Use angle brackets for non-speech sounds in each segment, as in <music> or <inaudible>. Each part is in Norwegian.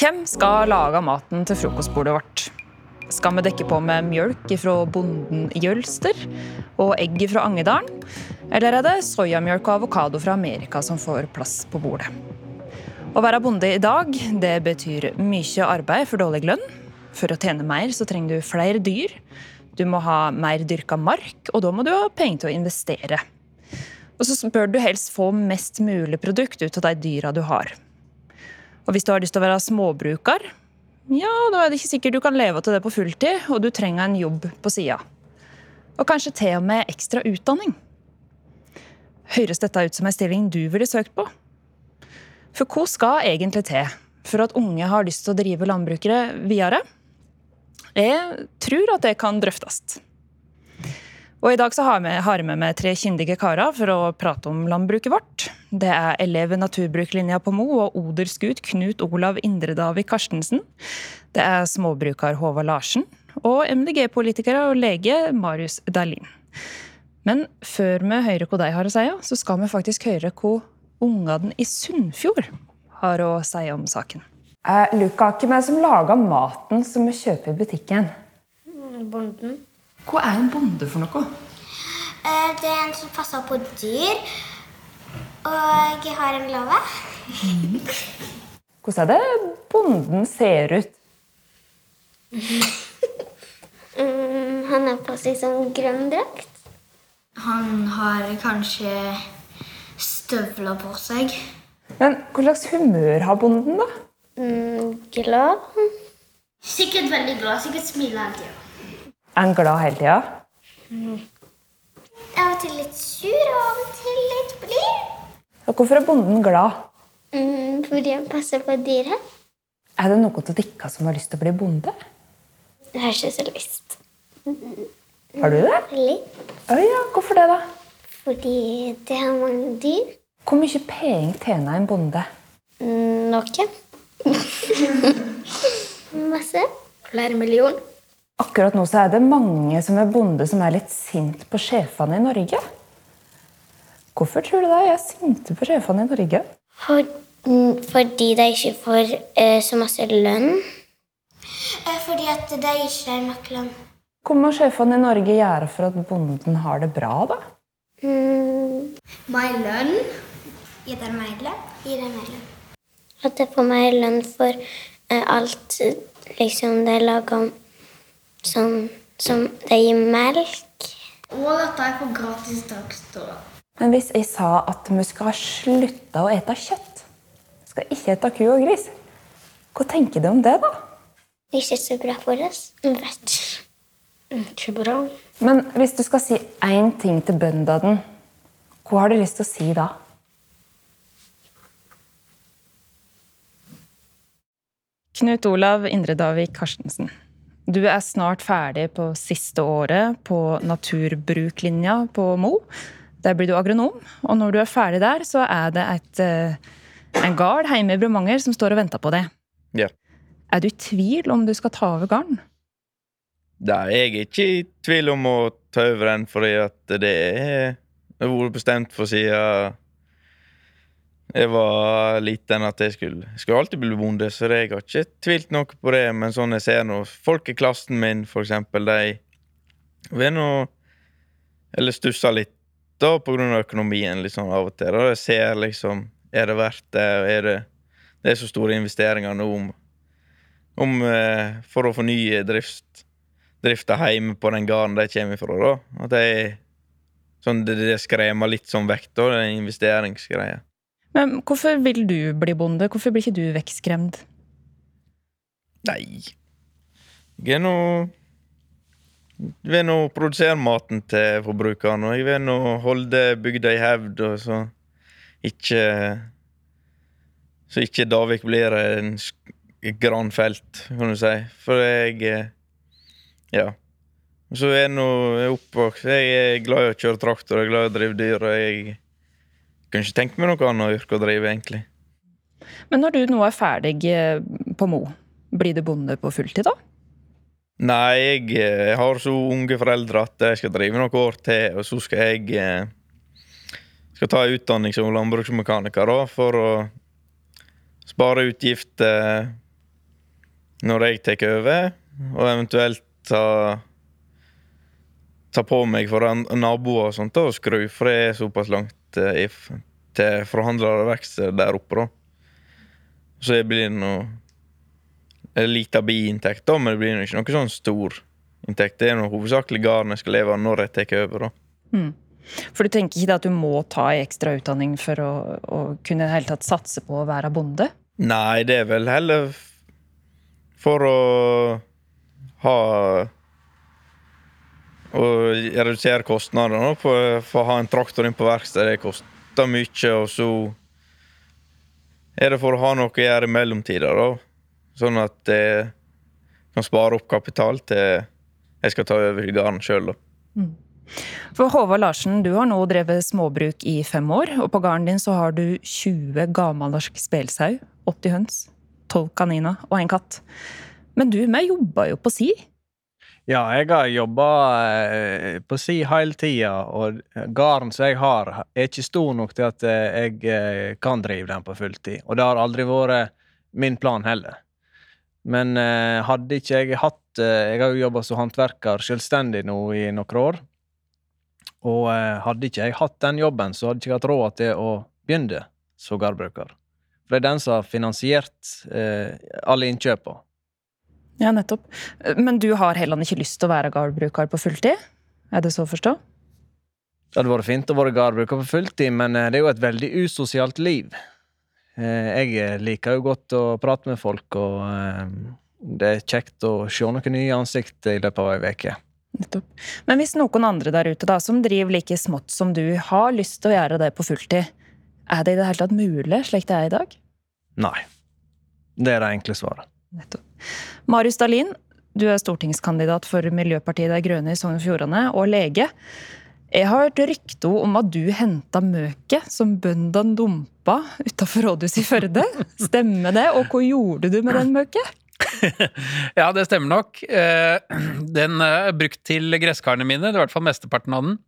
Hvem skal lage maten til frokostbordet vårt? Skal vi dekke på med mjølk fra bonden Jølster og egg fra Angedalen? Eller er det soyamjølk og avokado fra Amerika som får plass på bordet? Å være bonde i dag det betyr mye arbeid for dårlig lønn. For å tjene mer så trenger du flere dyr. Du må ha mer dyrka mark, og da må du ha penger til å investere. Og så bør du helst få mest mulig produkt ut av de dyra du har. Og hvis du har lyst til å være småbruker, ja, da er det ikke sikkert du kan leve til det på fulltid, og du trenger en jobb på sida. Og kanskje til og med ekstra utdanning. Høres dette ut som ei stilling du ville søkt på? For hva skal egentlig til for at unge har lyst til å drive landbrukere videre? Jeg tror at det kan drøftes. Og I dag så har jeg med meg tre kyndige karer for å prate om landbruket vårt. Det er elev ved naturbruklinja på Mo og odersgut Knut Olav Indredavik Karstensen. Det er småbruker Håvard Larsen. Og MDG-politikere og lege Marius Dahlin. Men før vi hører hva de har å si, så skal vi faktisk høre hva ungene i Sunnfjord har å si om saken. Eh, Luka, hvem er det som lager maten som vi kjøper i butikken? Bonden. Hva er en bonde for noe? Eh, Det er en som passer på dyr. Og jeg har en låve. Hvordan er det bonden ser ut? Mm, han har på seg sånn grønn drakt. Han har kanskje støvler på seg. Men hva slags humør har bonden, da? Mm, glad. Sikkert veldig glad. Sikkert smiler hele tida. Er han glad hele tida? Av og til litt sur, og av og til litt blid. Hvorfor er bonden glad? Mm, fordi han passer på dyret. Er det noen av dere som har lyst til å bli bonde? Jeg har ikke så lyst. Har du det? Litt. Å ja, hvorfor det, da? Fordi det har mange dyr. Hvor mye penger tjener en bonde? Noen. Noe. <laughs> Masse. Flere millioner. Akkurat nå så er det mange som er bonde som er litt sint på sjefene i Norge. Hvorfor tror du det? Jeg er sinte på sjefene i Norge. For, mm, fordi de ikke får eh, så masse lønn. fordi at de ikke har nok lønn. Hva må sjefene i Norge gjøre for at bonden har det bra, da? Mm, Mer lønn. Gi dem mer lønn. Gi dem mer lønn. At de får mer lønn for eh, alt eh, liksom de lager sånn som de gir melk. Og at er får gratis dagsstå. Men hvis jeg sa at vi skal slutte å ete kjøtt, skal ikke ete ku og gris, hva tenker du om det, da? Ikke så bra for oss. Vet ikke bra. Men hvis du skal si én ting til bøndene, hva har du lyst til å si da? Knut Olav Indredavik Karstensen. Du er snart ferdig på siste året på naturbruklinja på Mo. Der blir du agronom, og når du er ferdig der, så er det et, eh, en gard hjemme i Bremanger som står og venter på deg. Ja. Er du i tvil om du skal ta over gården? Nei, jeg er ikke i tvil om å ta over den, fordi at det det har vært bestemt for siden jeg var liten at jeg skulle, skulle alltid bli bonde, så jeg har ikke tvilt noe på det. Men sånn jeg ser nå, folk i klassen min, for eksempel, de vil nå Eller stusser litt da på grunn av økonomien liksom av og til. Og jeg ser liksom Er det verdt det? Er det Det er så store investeringer nå om, om eh, for å fornye drift, drifta hjemme på den gården de kommer fra, da. At jeg Sånn, det, det skremmer litt sånn vekk, da, den investeringsgreia. Men hvorfor vil du bli bonde? Hvorfor blir ikke du vekkskremt? Nei Jeg er nå Jeg vil nå produsere maten til forbrukeren, og jeg vil nå holde bygda i hevd, og så ikke Så ikke Davik blir en granfelt, kan du si. For jeg eh, Ja. Så er jeg nå oppvokst Jeg er glad i å kjøre traktor, jeg er glad i å drive dyr, og jeg kunne ikke tenkt meg noe annet yrke å drive, egentlig. Men når du nå er ferdig eh, på Mo, blir du bonde på fulltid da? Nei, jeg eh, har så unge foreldre at jeg skal drive noen år til, og så skal jeg eh, skal ta utdanning som landbruksmekaniker da, for å spare utgifter når jeg tar over, og eventuelt ta ta på meg for naboer og sånt og skru, for det er såpass langt eh, forhandlere og verksted der oppe. da. Så det blir noe en liten biinntekt, da, men det blir ikke noe sånn stor inntekt. Det er noe hovedsakelig gården jeg skal leve av når jeg tar over. da. Mm. For du tenker ikke at du må ta ei ekstra utdanning for å, å kunne helt tatt satse på å være bonde? Nei, det er vel heller for å ha Å redusere kostnadene for, for å ha en traktor inn på verkstedet. Det koster mye, og så er det for å ha noe å gjøre i mellomtida, da. Sånn at jeg kan spare opp kapital til jeg skal ta over gården sjøl, da. Mm. For Håvard Larsen, du har nå drevet småbruk i fem år, og på gården din så har du 20 gammelnorsk spelsau, 80 høns, 12 kaniner og en katt. Men du, vi jobba jo på si. Ja, jeg har jobba eh, på si hele tida, og gården som jeg har, er ikke stor nok til at eh, jeg eh, kan drive den på fulltid. Og det har aldri vært min plan heller. Men hadde ikke jeg hatt Jeg har jo jobba som håndverker selvstendig nå i noen år. Og hadde ikke jeg hatt den jobben, så hadde jeg ikke hatt råd til å begynne som gårdbruker. For det er den som har finansiert alle innkjøpene. Ja, nettopp. Men du har heller ikke lyst til å være gardbruker på fulltid? Er det så å forstå? Det hadde vært fint å være gardbruker på fulltid, men eh, det er jo et veldig usosialt liv. Eh, jeg eh, liker jo godt å prate med folk, og det er kjekt å se noen nye ansikt i løpet av ei uke. Nettopp. Men hvis noen andre der ute da, som driver like smått som du, har lyst til å gjøre det på fulltid, er det i det hele tatt mulig slik det er i dag? Nei. Det er det enkle svaret. Nettopp. Marius Dahlin, du er stortingskandidat for Miljøpartiet De Grønne i Sogn og Fjordane, og lege. Jeg har hørt rykter om at du henta møket som bøndene dumpa utafor rådhuset i Førde. Stemmer det? Og hva gjorde du med den møket? <laughs> ja, det stemmer nok. Eh, den er brukt til gresskarene mine, det er i hvert fall mesteparten av den.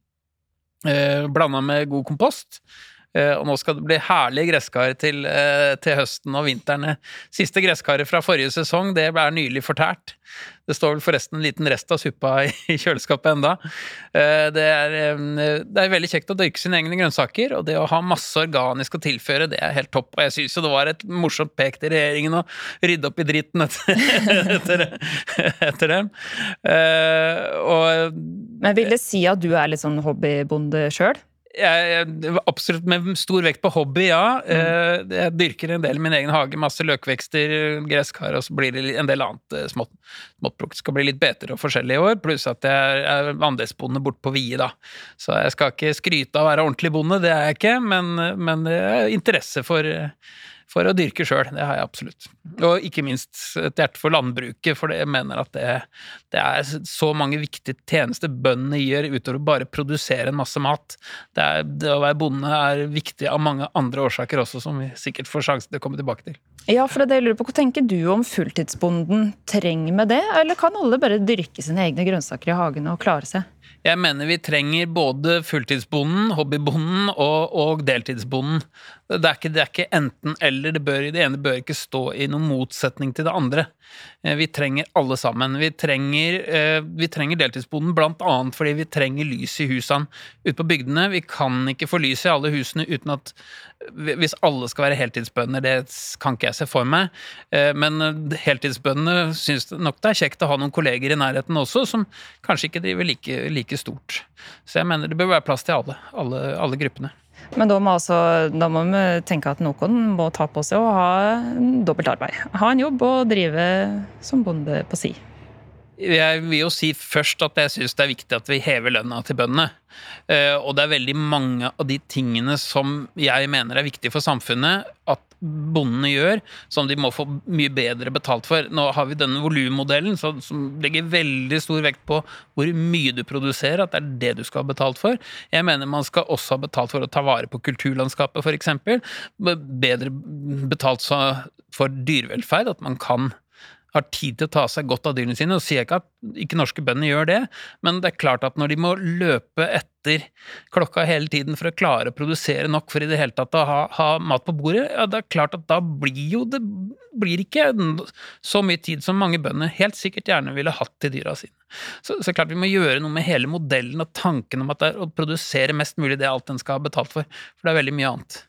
Eh, Blanda med god kompost. Eh, og nå skal det bli herlige gresskar til, eh, til, høsten og vinteren. Siste gresskaret fra forrige sesong det ble nylig fortært. Det står vel forresten en liten rest av suppa i kjøleskapet enda. Eh, det er, det er veldig kjekt å dyrke sine egne grønnsaker, og det å ha masse organisk å tilføre, det er helt topp. Og jeg syns jo det var et morsomt pek til regjeringen å rydde opp i dritten etter, <laughs> etter, etter dem. Og, Men vil det si at du er litt sånn hobbybonde sjøl? Jeg, absolutt med stor vekt på hobby, ja. Mm. Eh, jeg dyrker en del i min egen hage. Masse løkvekster, gresskar, og så blir det en del annet eh, smått, småttplukt. Skal bli litt beter og forskjellig i år, pluss at jeg er andelsbonde borte på Vie, da. Så jeg skal ikke skryte av å være ordentlig bonde, det er jeg ikke, men, men interesse for for å dyrke sjøl. Det har jeg absolutt. Og ikke minst et hjerte for landbruket, for jeg mener at det, det, er så mange viktige tjenester bøndene gjør utover å bare produsere en masse mat. Det, er, det, å være bonde er viktig av mange andre årsaker også, som vi sikkert får sjansen til å komme tilbake til. Ja, for det lurer på, Hva tenker du om fulltidsbonden trenger med det, eller kan alle bare dyrke sine egne grønnsaker i hagen og klare seg? Jeg mener vi trenger både fulltidsbonden, hobbybonden og, og deltidsbonden. Det er ikke, det ikke enten-eller. Det, bør, det ene bør ikke stå i noen motsetning til det andre. Eh, vi trenger alle sammen. Vi trenger, eh, vi trenger deltidsbonden bl.a. fordi vi trenger lys i husene ute på bygdene. Vi kan ikke få lys i alle husene uten at hvis alle skal være heltidsbønder, det kan ikke jeg se for meg. Eh, men heltidsbøndene syns nok det er kjekt å ha noen kolleger i nærheten også, som kanskje ikke driver like, like stort. Så jeg mener det bør være plass til alle, alle, alle gruppene. Men da må, altså, da må, vi tenke at noen må ta på seg å ha dobbelt arbeid. Ha en jobb og drive som bonde på si. Jeg vil jo si først at jeg syns det er viktig at vi hever lønna til bøndene. Eh, og det er veldig mange av de tingene som jeg mener er viktige for samfunnet at bondene gjør, som de må få mye bedre betalt for. Nå har vi denne volummodellen som legger veldig stor vekt på hvor mye du produserer, at det er det du skal ha betalt for. Jeg mener man skal også ha betalt for å ta vare på kulturlandskapet, f.eks. Bedre betalt for dyrevelferd, at man kan har tid til å ta seg godt av dyrene sine. Og sier ikke at ikke norske bønder gjør det, men det er klart at når de må løpe etter klokka hele tiden for å klare å produsere nok for i det hele tatt å ha, ha mat på bordet, ja, det er klart at da blir jo det blir ikke så mye tid som mange bønder helt sikkert gjerne ville hatt til dyra sine. Så, så klart vi må gjøre noe med hele modellen og tanken om at det er å produsere mest mulig det alt en skal ha betalt for, for det er veldig mye annet.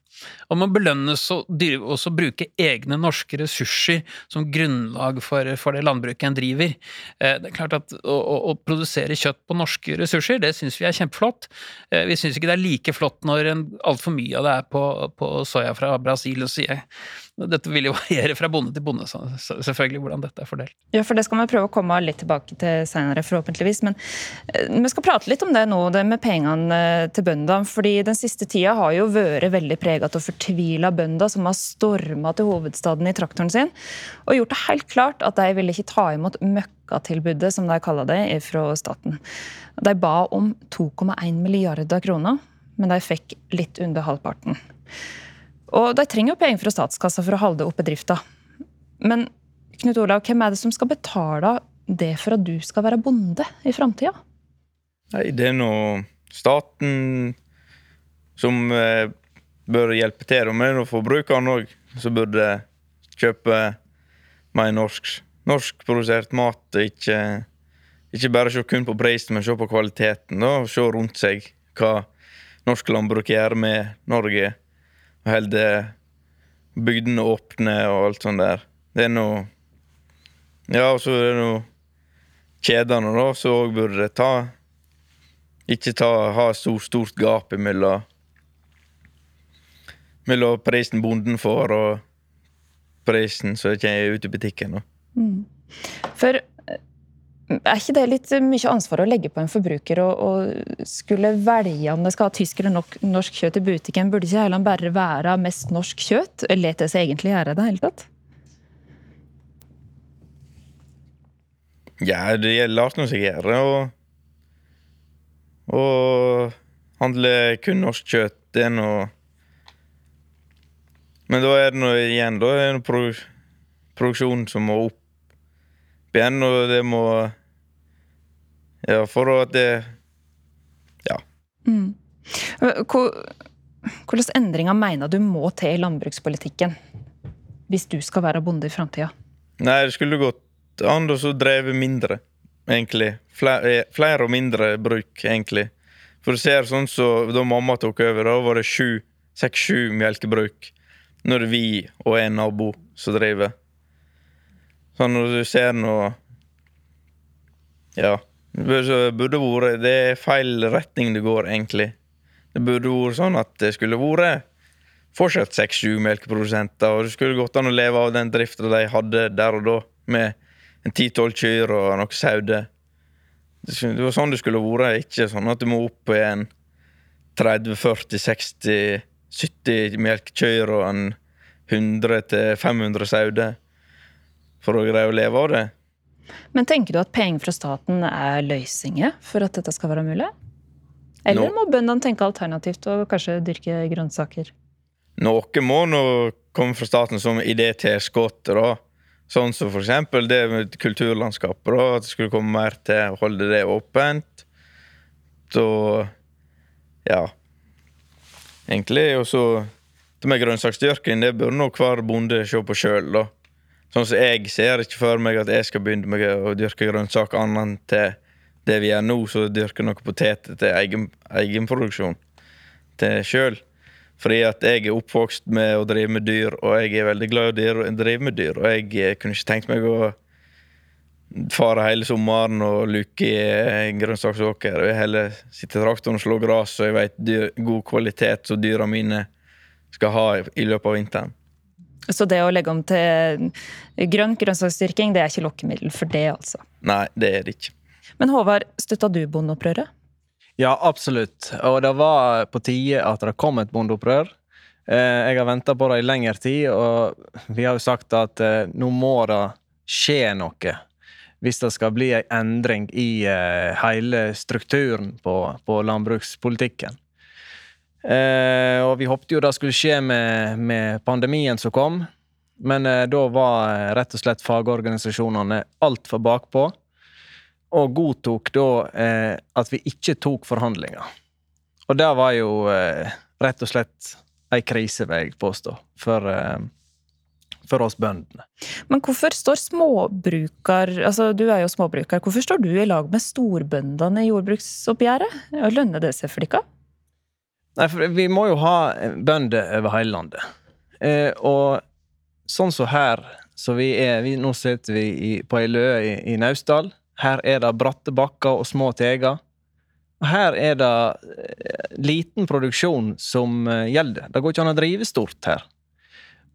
Og må belønnes å også bruke egne norske ressurser som grunnlag for, for det landbruket en driver. Eh, det er klart at Å, å, å produsere kjøtt på norske ressurser, det syns vi er kjempeflott. Eh, vi syns ikke det er like flott når altfor mye av det er på, på soya fra Brasil. og sier dette vil jo variere fra bonde til bonde, selvfølgelig, hvordan dette er fordelt. Ja, for det skal vi prøve å komme litt tilbake til senere, forhåpentligvis. Men eh, vi skal prate litt om det nå, det med pengene til bøndene. fordi den siste tida har jo vært veldig prega av fortvila bønder som har storma til hovedstaden i traktoren sin, og gjort det helt klart at de ville ikke ta imot møkkatilbudet, som de kaller det, fra staten. De ba om 2,1 milliarder kroner, men de fikk litt under halvparten. Og de trenger jo penger fra statskassa for å holde oppe drifta. Men Knut Olav, hvem er det som skal betale det for at du skal være bonde i framtida? Nei, det er nå staten som eh, bør hjelpe til. Og med forbrukerne òg, som burde kjøpe mer norsk, norskprodusert mat. Ikke, ikke bare se kun på prisen, men se på kvaliteten. Da, og se rundt seg hva norsk landbruk gjør med Norge og holder bygdene åpne og alt sånt der. Det er noe Ja, og så er det noe kjedene, da, som òg burde ta Ikke ta, ha så stort gap imellom mellom prisen bonden får, og prisen som kommer ut i butikken. Mm. For er ikke det litt mye ansvar å legge på en forbruker å skulle velge om det skal ha tysk eller nok, norsk kjøtt i butikken? Burde ikke heller bare være mest norsk kjøtt? Lar det seg egentlig gjøre det hele tatt? Ja, det gjelder lar seg gjøre å og handle kun norsk kjøtt. Det er noe Men da er det noe igjen da er det noe produksjon som må opp igjen, og det må Ja, for at det Ja. Mm. Hvilke endringer mener du må til i landbrukspolitikken hvis du skal være bonde i framtida? Nei, det skulle gått an å dreve mindre, egentlig. Flere, eh, flere, og mindre bruk, egentlig. For du ser sånn så Da mamma tok over, da var det seks-sju melkebruk. Nå er det vi og en nabo som driver. Sånn når du ser noe Ja. Burde vært Det er feil retning det går, egentlig. Det burde vært sånn at det skulle vært fortsatt seks-sju melkeprodusenter, og det skulle gått an å leve av den drifta de hadde der og da, med en ti-tolv kyr og noe sauer. Det var sånn det skulle vært, ikke sånn at du må opp på en 30-40-60-70 melkekyr og en 100-500 sauer for å greie å leve av det. Men tenker du at penger fra staten er løsninger for at dette skal være mulig? Eller må bøndene tenke alternativt og kanskje dyrke grønnsaker? Noe må nå komme fra staten som idétilskudd. Sånn som eksempel det med kulturlandskapet. Da, at det skulle komme mer til å holde det åpent. Så ja. Egentlig. Og så det med grønnsaksdyrking, det bør nå hver bonde se på sjøl, da. Sånn som Jeg ser ikke for meg at jeg skal begynne med å dyrke grønnsaker annet enn til det vi gjør nå, så dyrker noe poteter til egen, egenproduksjon til sjøl. Fordi at jeg er oppvokst med å drive med dyr, og jeg er veldig glad i å drive med dyr. Og jeg kunne ikke tenkt meg å fare hele sommeren og luke i en grønnsaksåker. Jeg heller sitte i traktoren og slå gress, så jeg vet god kvalitet som dyra mine skal ha i løpet av vinteren. Så det å legge om til grønn grønnsaksdyrking, det er ikke lokkemiddel for det, altså? Nei, det er det ikke. Men Håvard, støtta du bondeopprøret? Ja, absolutt. Og det var på tide at det kom et bondeopprør. Eh, jeg har venta på det i lengre tid, og vi har jo sagt at eh, nå må det skje noe. Hvis det skal bli en endring i eh, hele strukturen på, på landbrukspolitikken. Eh, og vi håpte jo det skulle skje med, med, pandemien som kom. Men eh, da var eh, rett og slett fagorganisasjonene altfor bakpå, og godtok da eh, at vi ikke tok forhandlinger. Og det var jo eh, rett og slett ei krise, vil jeg påstå, for, eh, for oss bøndene. Men hvorfor står småbruker, altså Du er jo småbruker. Hvorfor står du i lag med storbøndene i jordbruksoppgjøret? Lønner det seg for dere? Nei, for vi må jo ha bønder over hele landet. Eh, og sånn som her, så vi er vi, Nå sitter vi i, på ei løe i, i Naustdal. Her er det bratte bakker og små teger. Og her er det eh, liten produksjon som eh, gjelder. Det går ikke an å drive stort her.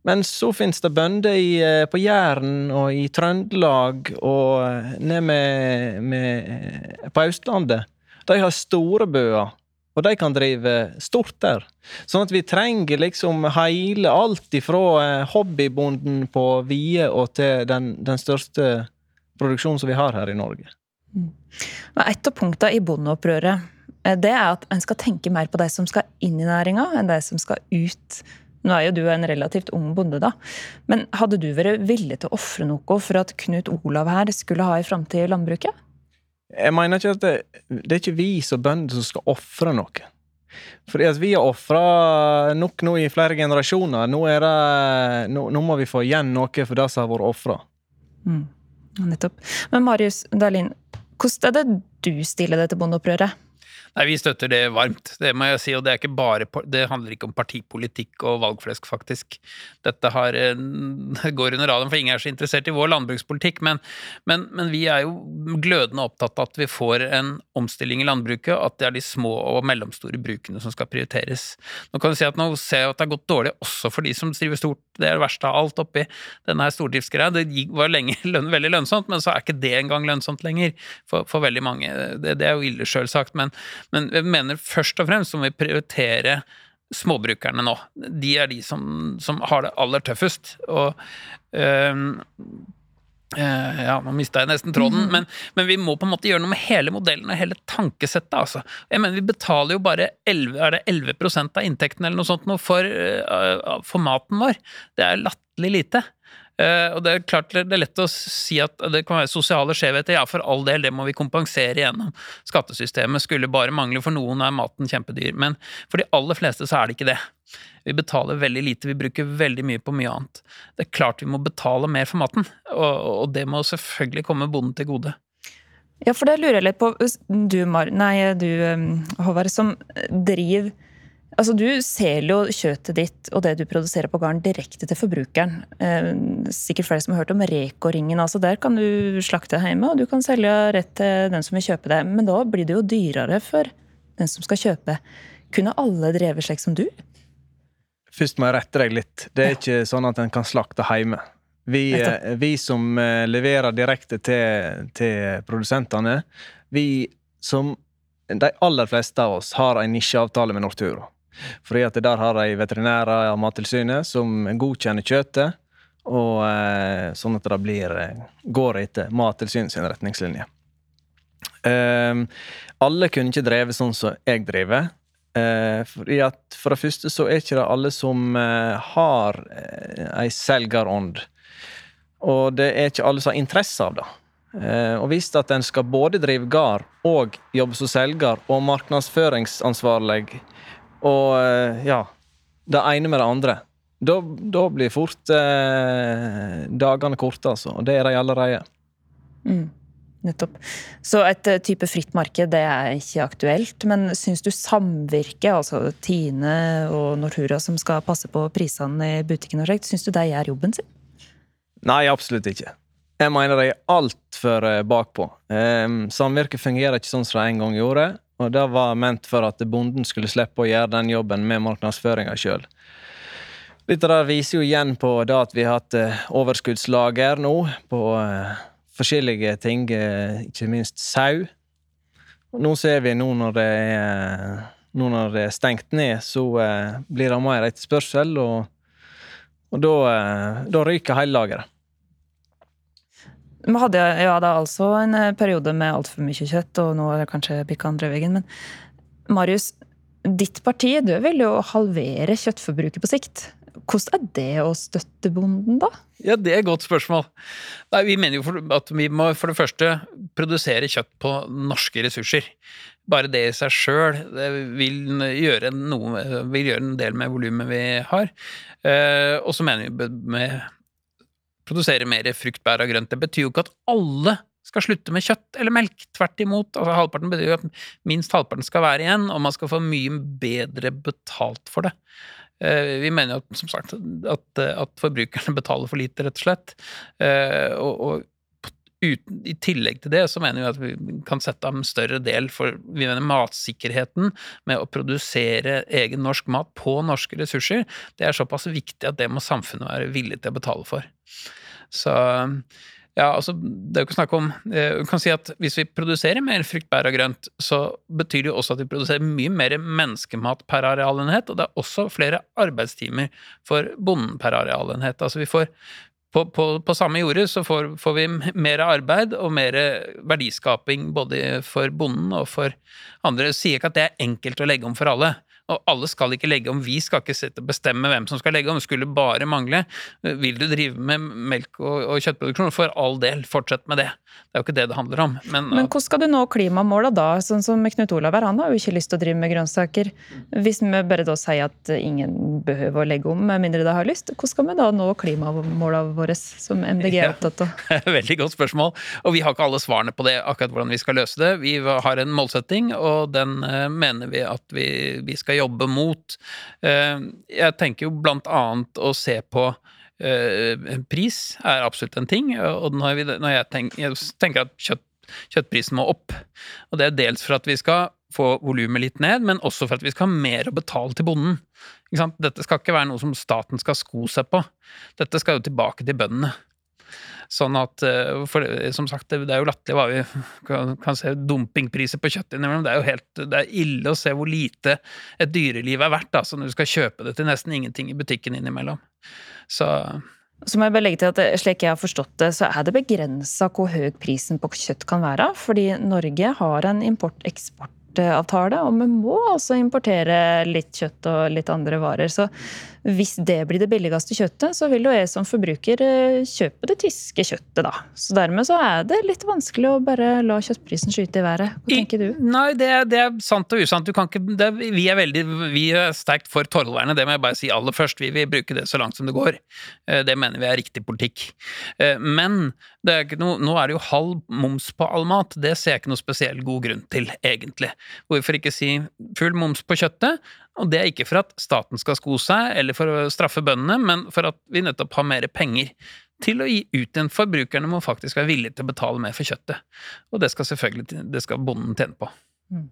Men så finnes det bønder eh, på Jæren og i Trøndelag og ned med, med, på Østlandet. De har store bøer, og de kan drive stort der. Sånn at vi trenger liksom hele alt ifra eh, hobbybonden på Vie og til den, den største produksjonen som vi har her i Norge. Men Et av punktene i bondeopprøret eh, det er at en skal tenke mer på de som skal inn i næringa, enn de som skal ut. Nå er jo du en relativt ung bonde, da. Men hadde du vært villig til å ofre noe for at Knut Olav her skulle ha en framtid i landbruket? Jeg mener ikke at det, det er ikke vi som bønder som skal ofre noe. Fordi at vi har ofra nok nå i flere generasjoner. Nå, det, nå, nå må vi få igjen noe for det som har vært ofra. Mm. Nettopp. Men Marius Dahlin, hvordan er det du stiller deg til bondeopprøret? Nei, Vi støtter det varmt, det må jeg si. Og det, ikke bare, det handler ikke om partipolitikk og valgflesk, faktisk. Dette har, <laughs> går under radaren, for ingen er så interessert i vår landbrukspolitikk. Men, men, men, vi er jo glødende opptatt av at vi får en omstilling i landbruket, at det er de små og mellomstore brukene som skal prioriteres. Nå kan du si at nå ser jeg at det har gått dårlig også for de som driver stort. Det er det verste av alt oppi denne her stordriftsgreia. Det var lenge <laughs> løn, veldig lønnsomt, men så er ikke det engang lønnsomt lenger for, for veldig mange. Det, det er jo ille, sjølsagt. men men jeg mener først og fremst må vi prioritere småbrukerne nå. De er de som, som har det aller tøffest. Og øh, øh, ja, nå mista jeg nesten tråden, mm. men, men, vi må på en måte gjøre noe med hele modellen og hele tankesettet. altså. Jeg mener, Vi betaler jo bare 11, er det 11% av inntekten eller noe sånt noe for, uh, for maten vår. Det er latterlig lite. Uh, og Det er klart det er lett å si at det kan være sosiale skjevheter. Ja, for all del, det må vi kompensere gjennom skattesystemet. Skulle bare mangle. For noen er maten kjempedyr. Men for de aller fleste så er det ikke det. Vi betaler veldig lite, vi bruker veldig mye på mye annet. Det er klart vi må betale mer for maten, og, og det må selvfølgelig komme bonden til gode. Ja, for det lurer jeg litt på. Du, Mar nei, du Håvard, som driver Altså, Du selger jo kjøttet ditt og det du produserer på gården direkte til forbrukeren. Eh, sikkert flere som har hørt om Reko-ringen. altså Der kan du slakte hjemme, og du kan selge rett til den som vil kjøpe det. Men da blir det jo dyrere for den som skal kjøpe. Kunne alle drevet slik som du? Først må jeg rette deg litt. Det er ikke sånn at en kan slakte hjemme. Vi, eh, vi som eh, leverer direkte til, til produsentene, vi som de aller fleste av oss har en nisjeavtale med Nortura. Fordi at der har de veterinærer av Mattilsynet som godkjenner kjøttet, og eh, sånn at det blir, eh, går etter Mattilsynets retningslinjer. Eh, alle kunne ikke drevet sånn som jeg driver. Eh, fordi at For det første så er ikke det alle som eh, har ei selgerånd. Og det er ikke alle som har interesse av det. Og hvis at en skal både drive gard og jobbe som selger og markedsføringsansvarlig og eh, ja, det ene med det andre. Da, da blir fort eh, dagene korte, altså. Og det er de allerede. Mm, nettopp. Så et eh, type fritt marked det er ikke aktuelt. Men syns du samvirket, altså Tine og Nortura som skal passe på prisene i butikken, og syns du de gjør jobben sin? Nei, absolutt ikke. Jeg mener de er altfor eh, bakpå. Eh, samvirket fungerer ikke sånn som de en gang gjorde. Og det var ment for at bonden skulle slippe å gjøre den jobben med markedsføringa sjøl. Dette der viser jo igjen på det at vi har hatt eh, overskuddslager nå på uh, forskjellige ting, uh, ikke minst sau. Og nå ser vi nå når det er, nå når det er stengt ned, så blir det mer etterspørsel, og, og da, da ryker hele lageret. Vi hadde ja, da altså en eh, periode med altfor mye kjøtt, og nå er det kanskje pikka andre veien. Men Marius, ditt parti du vil jo halvere kjøttforbruket på sikt. hvordan er det å støtte bonden, da? Ja, det er et godt spørsmål. Nei, vi mener jo at vi må for det første produsere kjøtt på norske ressurser. Bare det i seg sjøl vil, gjøre vil gjøre en del med volumet vi har. Eh, og så mener vi med produsere mer frukt, bær og grønt. Det betyr jo ikke at alle skal slutte med kjøtt eller melk. Tvert imot. Altså, halvparten betyr jo at minst halvparten skal være igjen, og man skal få mye bedre betalt for det. Eh, vi mener jo som sagt at, at, forbrukerne betaler for lite, rett og slett. Eh, og, og uten, I tillegg til det så mener vi at vi kan sette av en større del for vi mener matsikkerheten med å produsere egen norsk mat på norske ressurser. Det er såpass viktig at det må samfunnet være villig til å betale for. Så ja, altså, det er jo ikke snakk om eh, Du kan si at hvis vi produserer mer frukt, bær og grønt, så betyr det jo også at vi produserer mye mer menneskemat per arealenhet, og det er også flere arbeidstimer for bonden per arealenhet. Altså vi får på, på, på samme jordet så får, får, vi mer arbeid og mer verdiskaping både for bonden og for andre. Jeg sier ikke at det er enkelt å legge om for alle, og alle skal ikke legge om. Vi skal ikke bestemme hvem som skal legge om. Det skulle bare mangle. Vil du drive med melk og, og kjøttproduksjon, for all del, fortsett med det. Det er jo ikke det det handler om. Men, Men hvordan skal du nå klimamåla da? Sånn som Knut Olav her, han har jo ikke lyst til å drive med grønnsaker. Hvis vi bare da sier at ingen behøver å legge om med mindre de har lyst, hvordan skal vi da nå klimamåla våre, som MDG er opptatt av? Ja, <laughs> veldig godt spørsmål. Og vi har ikke alle svarene på det, akkurat hvordan vi skal løse det. Vi har en målsetting, og den eh, mener vi at vi, vi skal jobbe mot. Eh, jeg tenker jo blant annet å se på eh, pris er absolutt en ting, og når, jeg, tenker, at kjøtt, kjøttprisen må opp, og det er dels for at vi skal få volumet litt ned, men også for at vi skal ha mer å betale til bonden. Dette skal ikke være noe som staten skal sko seg på. Dette skal jo tilbake til bøndene. Sånn at eh, for, Som sagt, det, er jo latterlig hva vi <laughs> kan, se dumpingpriser på kjøtt innimellom. Det er jo helt det er ille å se hvor lite et dyreliv er verdt, altså når du skal kjøpe det til nesten ingenting i butikken innimellom. Så så må jeg bare legge til at Slik jeg har forstått det, så er det begrensa hvor høy prisen på kjøtt kan være. Fordi Norge har en import-eksport eksportavtale, og vi må altså importere litt kjøtt og litt andre varer. Så hvis det blir det billigste kjøttet, så vil jo jeg som forbruker eh, kjøpe det tyske kjøttet, da. Så dermed så er det litt vanskelig å bare la kjøttprisen skyte i været. Hva tenker du? Nei, det, det er sant og usant. Ikke, det, vi er veldig vi er sterkt for tollvernet, det må jeg bare si aller først. Vi vil bruke det så langt som det går. Eh, det mener vi er riktig politikk. Eh, men er no, nå er det jo halv moms på all mat. Det ser jeg ikke noe spesiell god grunn til, egentlig. Hvorfor ikke si full moms på kjøttet? Og det er ikke for at staten skal sko seg, eller for å straffe bøndene, men for at vi nettopp har mer penger til å gi ut igjen. Forbrukerne må faktisk være villige til å betale mer for kjøttet. Og det skal selvfølgelig det skal bonden tjene på. Mm.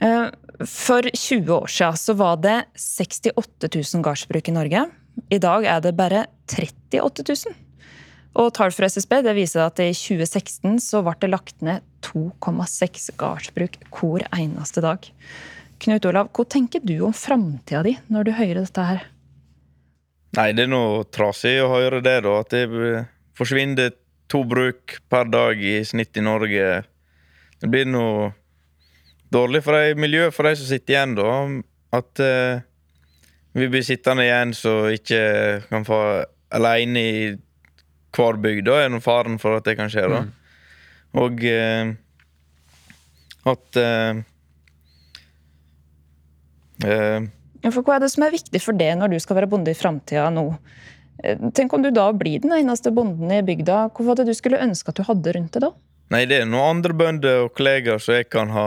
Eh, for 20 år siden så var det 68 000 gardsbruk i Norge. I dag er det bare 38 000. Og tall fra SSB det viser at i 2016 så ble det lagt ned 2,6 gardsbruk hver eneste dag. Knut Olav, hva tenker du om framtida di når du hører dette her? Nei, det er noe trasig å høre det, da. At det forsvinner to bruk per dag i snitt i Norge. Det blir noe dårlig for de, miljøet for de som sitter igjen, da. At uh, vi blir sittende igjen så ikke kan få aleine i hver bygd. Da er nå faren for at det kan skje, da. Mm. Og uh, at Uh, for hva er det som er viktig for det når du skal være bonde i framtida nå? Eh, tenk om du da blir den eneste bonden i bygda. Var det du skulle ønske at du hadde rundt det da? Nei, det er noen andre bønder og kollegaer som jeg kan ha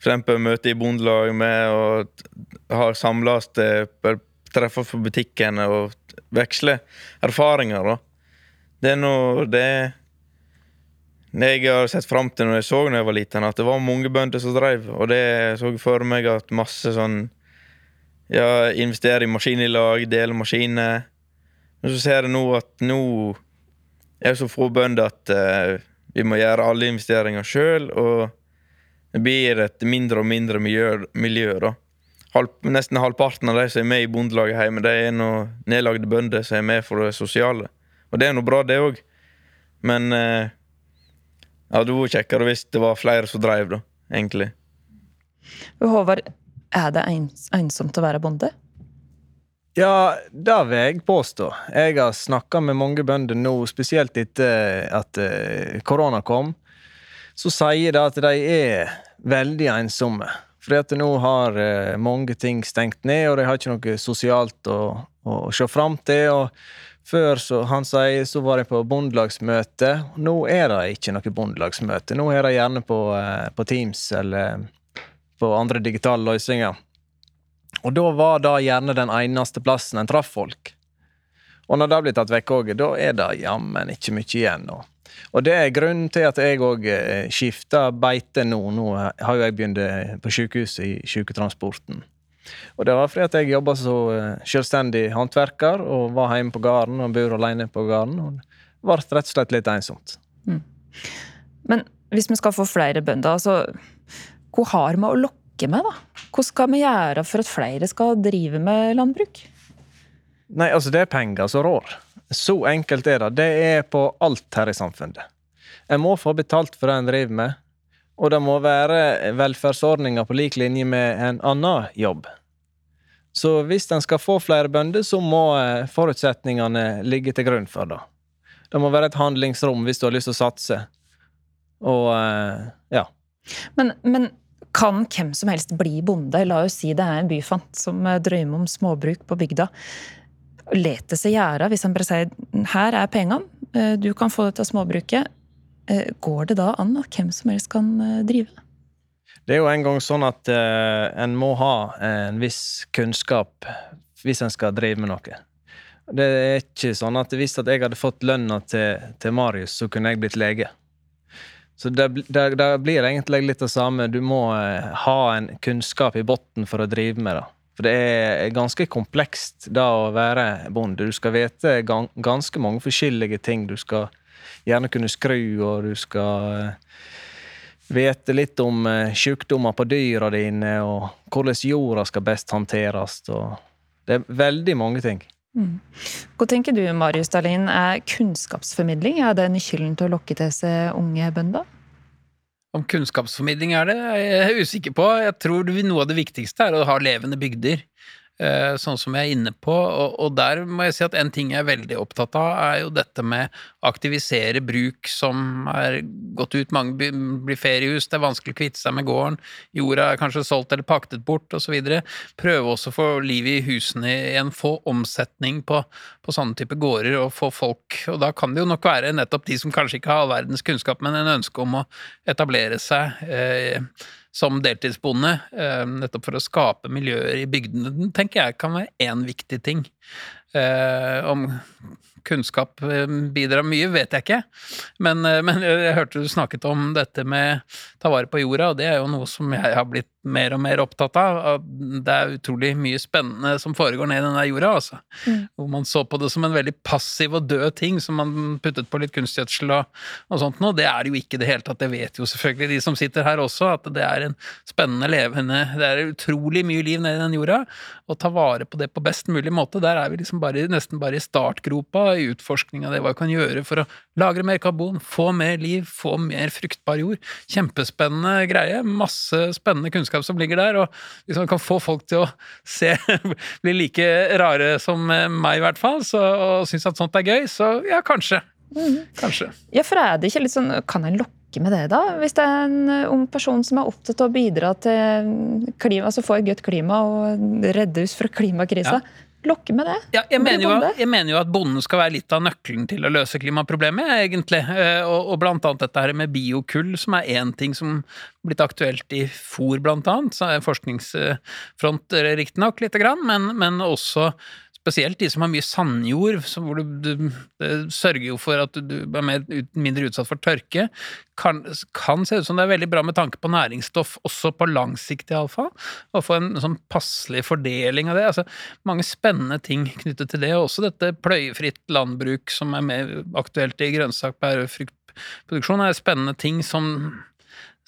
eksempel møte i bondelag med, og har samles treffer på butikken og veksle erfaringer. da. Det er noe det jeg har sett fram til når jeg så da jeg var liten, at det var mange bønder som drev. Og det så jeg for meg at masse sånn Ja, investere i maskinlag, dele maskiner. Men så ser jeg nå at nå er det så få bønder at uh, vi må gjøre alle investeringer sjøl, og det blir et mindre og mindre miljø. miljø da. Halv, nesten halvparten av de som er med i bondelaget hjemme, det er noe nedlagde bønder som er med for det sosiale. Og det er noe bra, det òg. Men uh, ja, det var vært kjekkere hvis det var flere som drev, da, egentlig. Håvard, er det ensomt å være bonde? Ja, det vil jeg påstå. Jeg har snakka med mange bønder nå, spesielt etter at eh, korona kom. Så sier de at de er veldig ensomme. Fordi at nå har eh, mange ting stengt ned, og de har ikke noe sosialt å, å se fram til. og før, så han sier, så var jeg på bondelagsmøte. Nå er det ikke noe bondelagsmøte. Nå er det gjerne på, eh, på Teams eller på andre digitale løsninger. Og da var det gjerne den eneste plassen en traff folk. Og når det blir tatt vekk òg, da er det jammen ikke mye igjen. nå. og det er grunnen til at jeg òg skifter beite nå. Nå har jo jeg begynt på sykehuset i syketransporten. Og det var fordi at jeg jobba som selvstendig håndverker og var hjemme på gården og bor alene på gården. Og det ble rett og slett litt ensomt. Mm. Men hvis vi skal få flere bønder, altså Hvor har vi å lokke med, da? Hva skal vi gjøre for at flere skal drive med landbruk? Nei, altså det er penger som rår. Så enkelt er det. Det er på alt her i samfunnet. En må få betalt for det en driver med, og det må være velferdsordninger på lik linje med en annen jobb. Så hvis en skal få flere bønder, så må forutsetningene ligge til grunn for det. Det må være et handlingsrom hvis du har lyst til å satse. Og ja. Men, men kan hvem som helst bli bonde? La oss si det er en byfant som drømmer om småbruk på bygda. Let det seg gjøre hvis han bare sier her er pengene, du kan få dette småbruket. Går det da an at hvem som helst kan drive? Det er jo en gang sånn at uh, en må ha en viss kunnskap hvis en skal drive med noe. Det er ikke sånn at hvis jeg hadde fått lønna til, til Marius, så kunne jeg blitt lege. Så det, det, det, blir egentlig litt det samme. Du må ha en kunnskap i bunnen for å drive med det. For det er ganske komplekst da å være bonde. Du skal vite gan ganske mange forskjellige ting. Du skal gjerne kunne skru, og du skal uh, vite litt om uh, sykdommer på dyra dine, og hvordan jorda skal best håndteres. det er veldig mange ting. Mm. Hva tenker du, Marius Dahlin, er kunnskapsformidling er det nøkkelen til å lokke til seg unge bønder? Om kunnskapsformidling er det, jeg er usikker på. Jeg tror noe av det viktigste er å ha levende bygder. Sånn som jeg er inne på, og, og, der må jeg si at en ting jeg er veldig opptatt av, er jo dette med aktivisere bruk som er gått ut, mange blir feriehus, det er vanskelig å kvitte seg med gården, jorda er kanskje solgt eller paktet bort, osv. Prøve også å få liv i husene igjen, få omsetning på, på sånne type gårder, og få folk Og da kan det jo nok være nettopp de som kanskje ikke har all verdens kunnskap, men en ønske om å etablere seg. Eh, som deltidsbonde, nettopp for å skape miljøer i bygdene, tenker jeg kan være én viktig ting. Om kunnskap bidrar mye, vet jeg ikke, men, men, jeg hørte du snakket om dette med ta vare på jorda, og det er jo noe som jeg har blitt mer og mer opptatt av. Det er utrolig mye spennende som foregår ned i denne jorda, altså. Mm. Hvor man så på det som en veldig passiv og død ting som man puttet på litt kunstgjødsel og, og sånt noe. Det er det jo ikke i det hele tatt, det vet jo selvfølgelig de som sitter her også, at det er en spennende, levende Det er utrolig mye liv ned i den jorda, Å ta vare på det på best mulig måte. Der er vi liksom bare, nesten bare i startgropa i utforskning av det hva vi kan gjøre for å lagre mer karbon, få mer liv, få mer fruktbar jord. Kjempespennende greie. Masse spennende kunnskap kunnskap som ligger der, og hvis man kan få folk til å se <laughs> bli like rare som meg, i hvert fall, så, og synes at sånt er gøy, så ja, kanskje. Mm. Kanskje. Ja, for er det ikke litt sånn Kan en lokke med det, da? Hvis det er en ung person som er opptatt av å bidra til klima, altså få et godt klima og redde oss fra klimakrisa. Ja lokke med det. Ja, jeg, mener jo, jeg, mener jo, at bonden skal være litt av nøkkelen til å løse klimaproblemet, egentlig. Eh, og, og blant annet dette her med biokull, som er én ting som er blitt aktuelt i fôr, blant annet. Så forskningsfront riktignok lite grann, men, men også spesielt de som har mye sandjord, hvor du, du, det sørger jo for at du, er mer, mindre utsatt for tørke, kan, kan, se ut som det er veldig bra med tanke på næringsstoff, også på lang sikt iallfall. Å få en sånn passelig fordeling av det. altså Mange spennende ting knyttet til det, og også dette pløyefritt landbruk som er mer aktuelt i grønnsak, bær og fruktproduksjon, er spennende ting som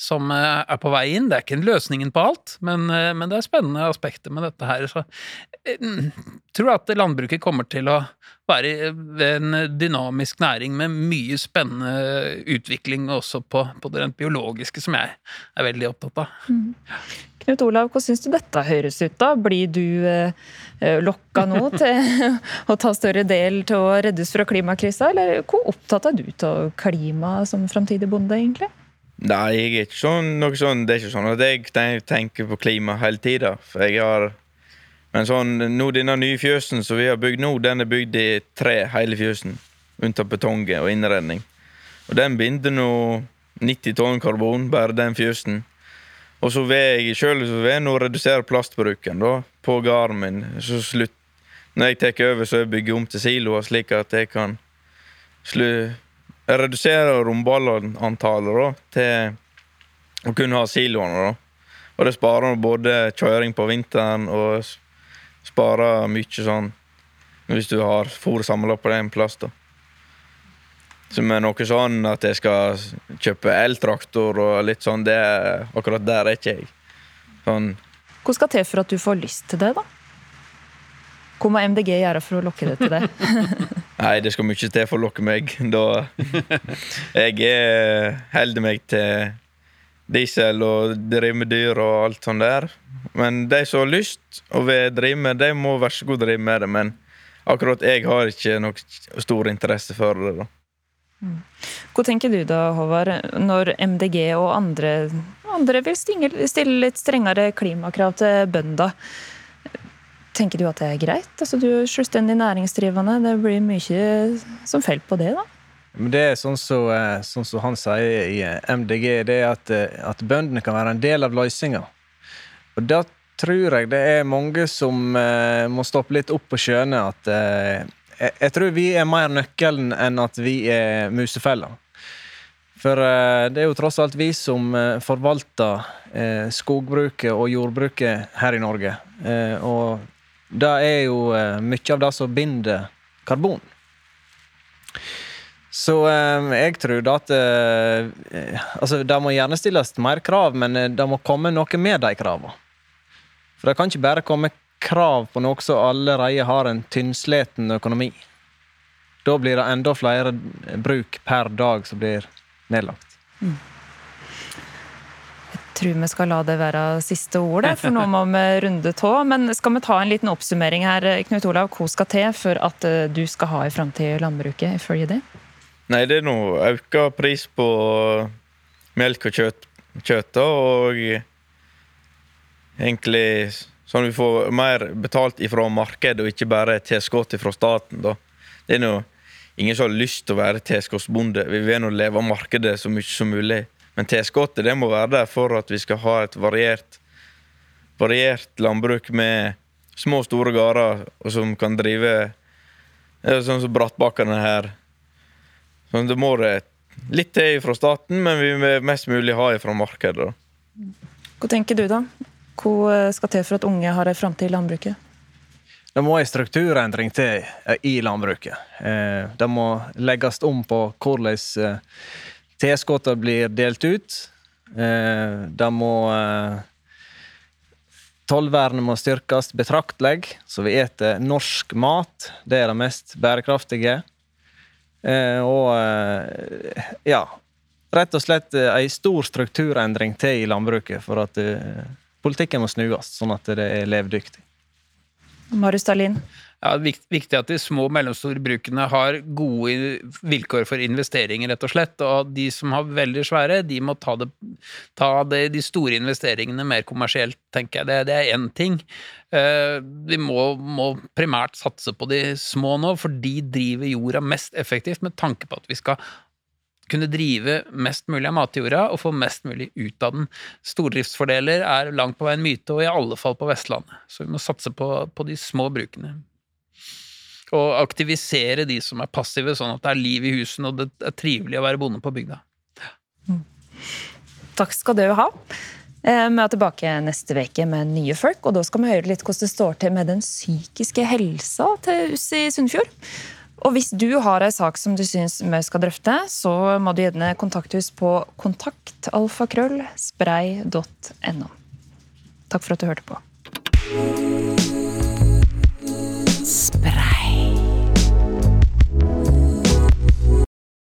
som eh, er på vei inn. Det er ikke løsningen på alt, men, eh, men det er spennende aspekter med dette her. Så jeg eh, tror at landbruket kommer til å være en dynamisk næring med mye spennende utvikling også på, på det rent biologiske, som jeg er veldig opptatt av. Mm. Knut Olav, hvordan syns du dette høres ut? da? Blir du eh, lokka nå <laughs> til å ta større del til å reddes fra klimakrisa, eller hvor opptatt er du av klima som framtidig bonde, egentlig? Nei, jeg er ikke sånn, noe sånn, det er ikke sånn at jeg tenker på klima hele tida. Jeg Men sånn, nå denne nye fjøsen som vi har bygd nå, den er bygd i tre, hele fjøsen. Unntatt betonget og innredning. Og den binder nå 90 tonn karbon, bare den fjøsen. Og så vil jeg sjøl nå redusere plastbruken da, på gården min. Så slutt, når jeg tar over, så jeg bygger om til siloer, slik at jeg kan slu, redusere romballantallet til å kunne ha siloene. da. Og det sparer både kjøring på vinteren og sparer mye sånn hvis du har fôr samla på den plass. da. Som er noe sånn at jeg skal kjøpe eltraktor og litt sånn, det akkurat der er ikke jeg. Sånn, Hva skal til for at du får lyst til det, da? Hva må MDG gjøre for å lokke deg til det? <laughs> Nei, det skal mye til for å lokke meg. Da Jeg er, holder meg til diesel og driver med dyr og alt sånt der. Men de som har lyst og vil drive med, de må være så god drive med det. Men akkurat jeg har ikke noe stor interesse for det. da. Hva tenker du da, Håvard, når MDG og andre, andre vil stille litt strengere klimakrav til bønder? Tenker du at det er greit? Altså, du er selvstendig næringsdrivende. Det blir mye som faller på det, da? Men det er sånn som så, sånn så han sier i eh, MDG, det er at, eh, at bøndene kan være en del av løsninga. Og da tror jeg det er mange som eh, må stoppe litt opp og skjønne at eh, jeg, jeg tror vi er mer nøkkelen enn at vi er musefella. For eh, det er jo tross alt vi som eh, forvalter eh, skogbruket og jordbruket her i Norge. Eh, og det er jo eh, mye av det som binder karbon. Så eh, jeg tror da at eh, Altså, det må gjerne stilles mer krav, men det må komme noe med de kravene. For det kan ikke bare komme krav på noe som allerede har en tynnsleten økonomi. Da blir det enda flere bruk per dag som blir nedlagt. Tror vi skal la det være siste ordet, for nå må vi runde tå. Men skal vi ta en liten oppsummering her, Knut Olav? Hva skal til for at eh, du skal ha i framtid i landbruket, ifølge det? Nei, det er nå økt pris på melk og kjøtt, kjøtt og egentlig sånn vi får mer betalt ifra markedet, og ikke bare tilskudd fra staten. da. Det er nå ingen som har lyst til å være tilskuddsbonde. Vi vil nå leve av markedet så mye som mulig. Men tilskuddet det må være der for at vi skal ha et variert, variert landbruk med små og store gårder, og som kan drive Sånn som Brattbakkene her. Sånn, det må det litt til fra staten, men vi vil mest mulig ha fra markedet. Hva tenker du, da? Hva eh, skal til for at unge har en framtid i landbruket? Det må en strukturendring til eh, i landbruket. Eh, Det må legges om på hvordan tilskuddene blir delt ut. Eh, Det må eh, Tollvernet må styrkes betraktelig, så vi eter norsk mat. Det er det mest bærekraftige. Eh, Og eh, ja Rett og slett ei stor strukturendring til i landbruket for at politikken må snues, sånn at det er levedyktig. Marius Dahlin? Ja, det er viktig at de små og mellomstore brukene har gode vilkår for investeringer, rett og slett. Og de som har veldig svære, de må ta, det, ta det, de store investeringene mer kommersielt, tenker jeg. Det, det er én ting. Eh, Vi må, må primært satse på de små nå, for de driver jorda mest effektivt med tanke på at vi skal kunne drive mest mulig av matjorda og få mest mulig ut av den. Stordriftsfordeler er langt på vei en myte, og i alle fall på Vestlandet. Så vi må satse på, på de små brukene. Og aktivisere de som er passive, sånn at det er liv i husene og det er trivelig å være bonde på bygda. Takk skal du ha. Eh, Vi er tilbake neste uke med nye folk, og da skal vi høre litt hvordan det står til med den psykiske helsa til oss i Sunnfjord. Og hvis du har ei sak som du syns vi skal drøfte, så må du gjerne kontakte oss på kontaktalfakrøllspray.no. Takk for at du hørte på.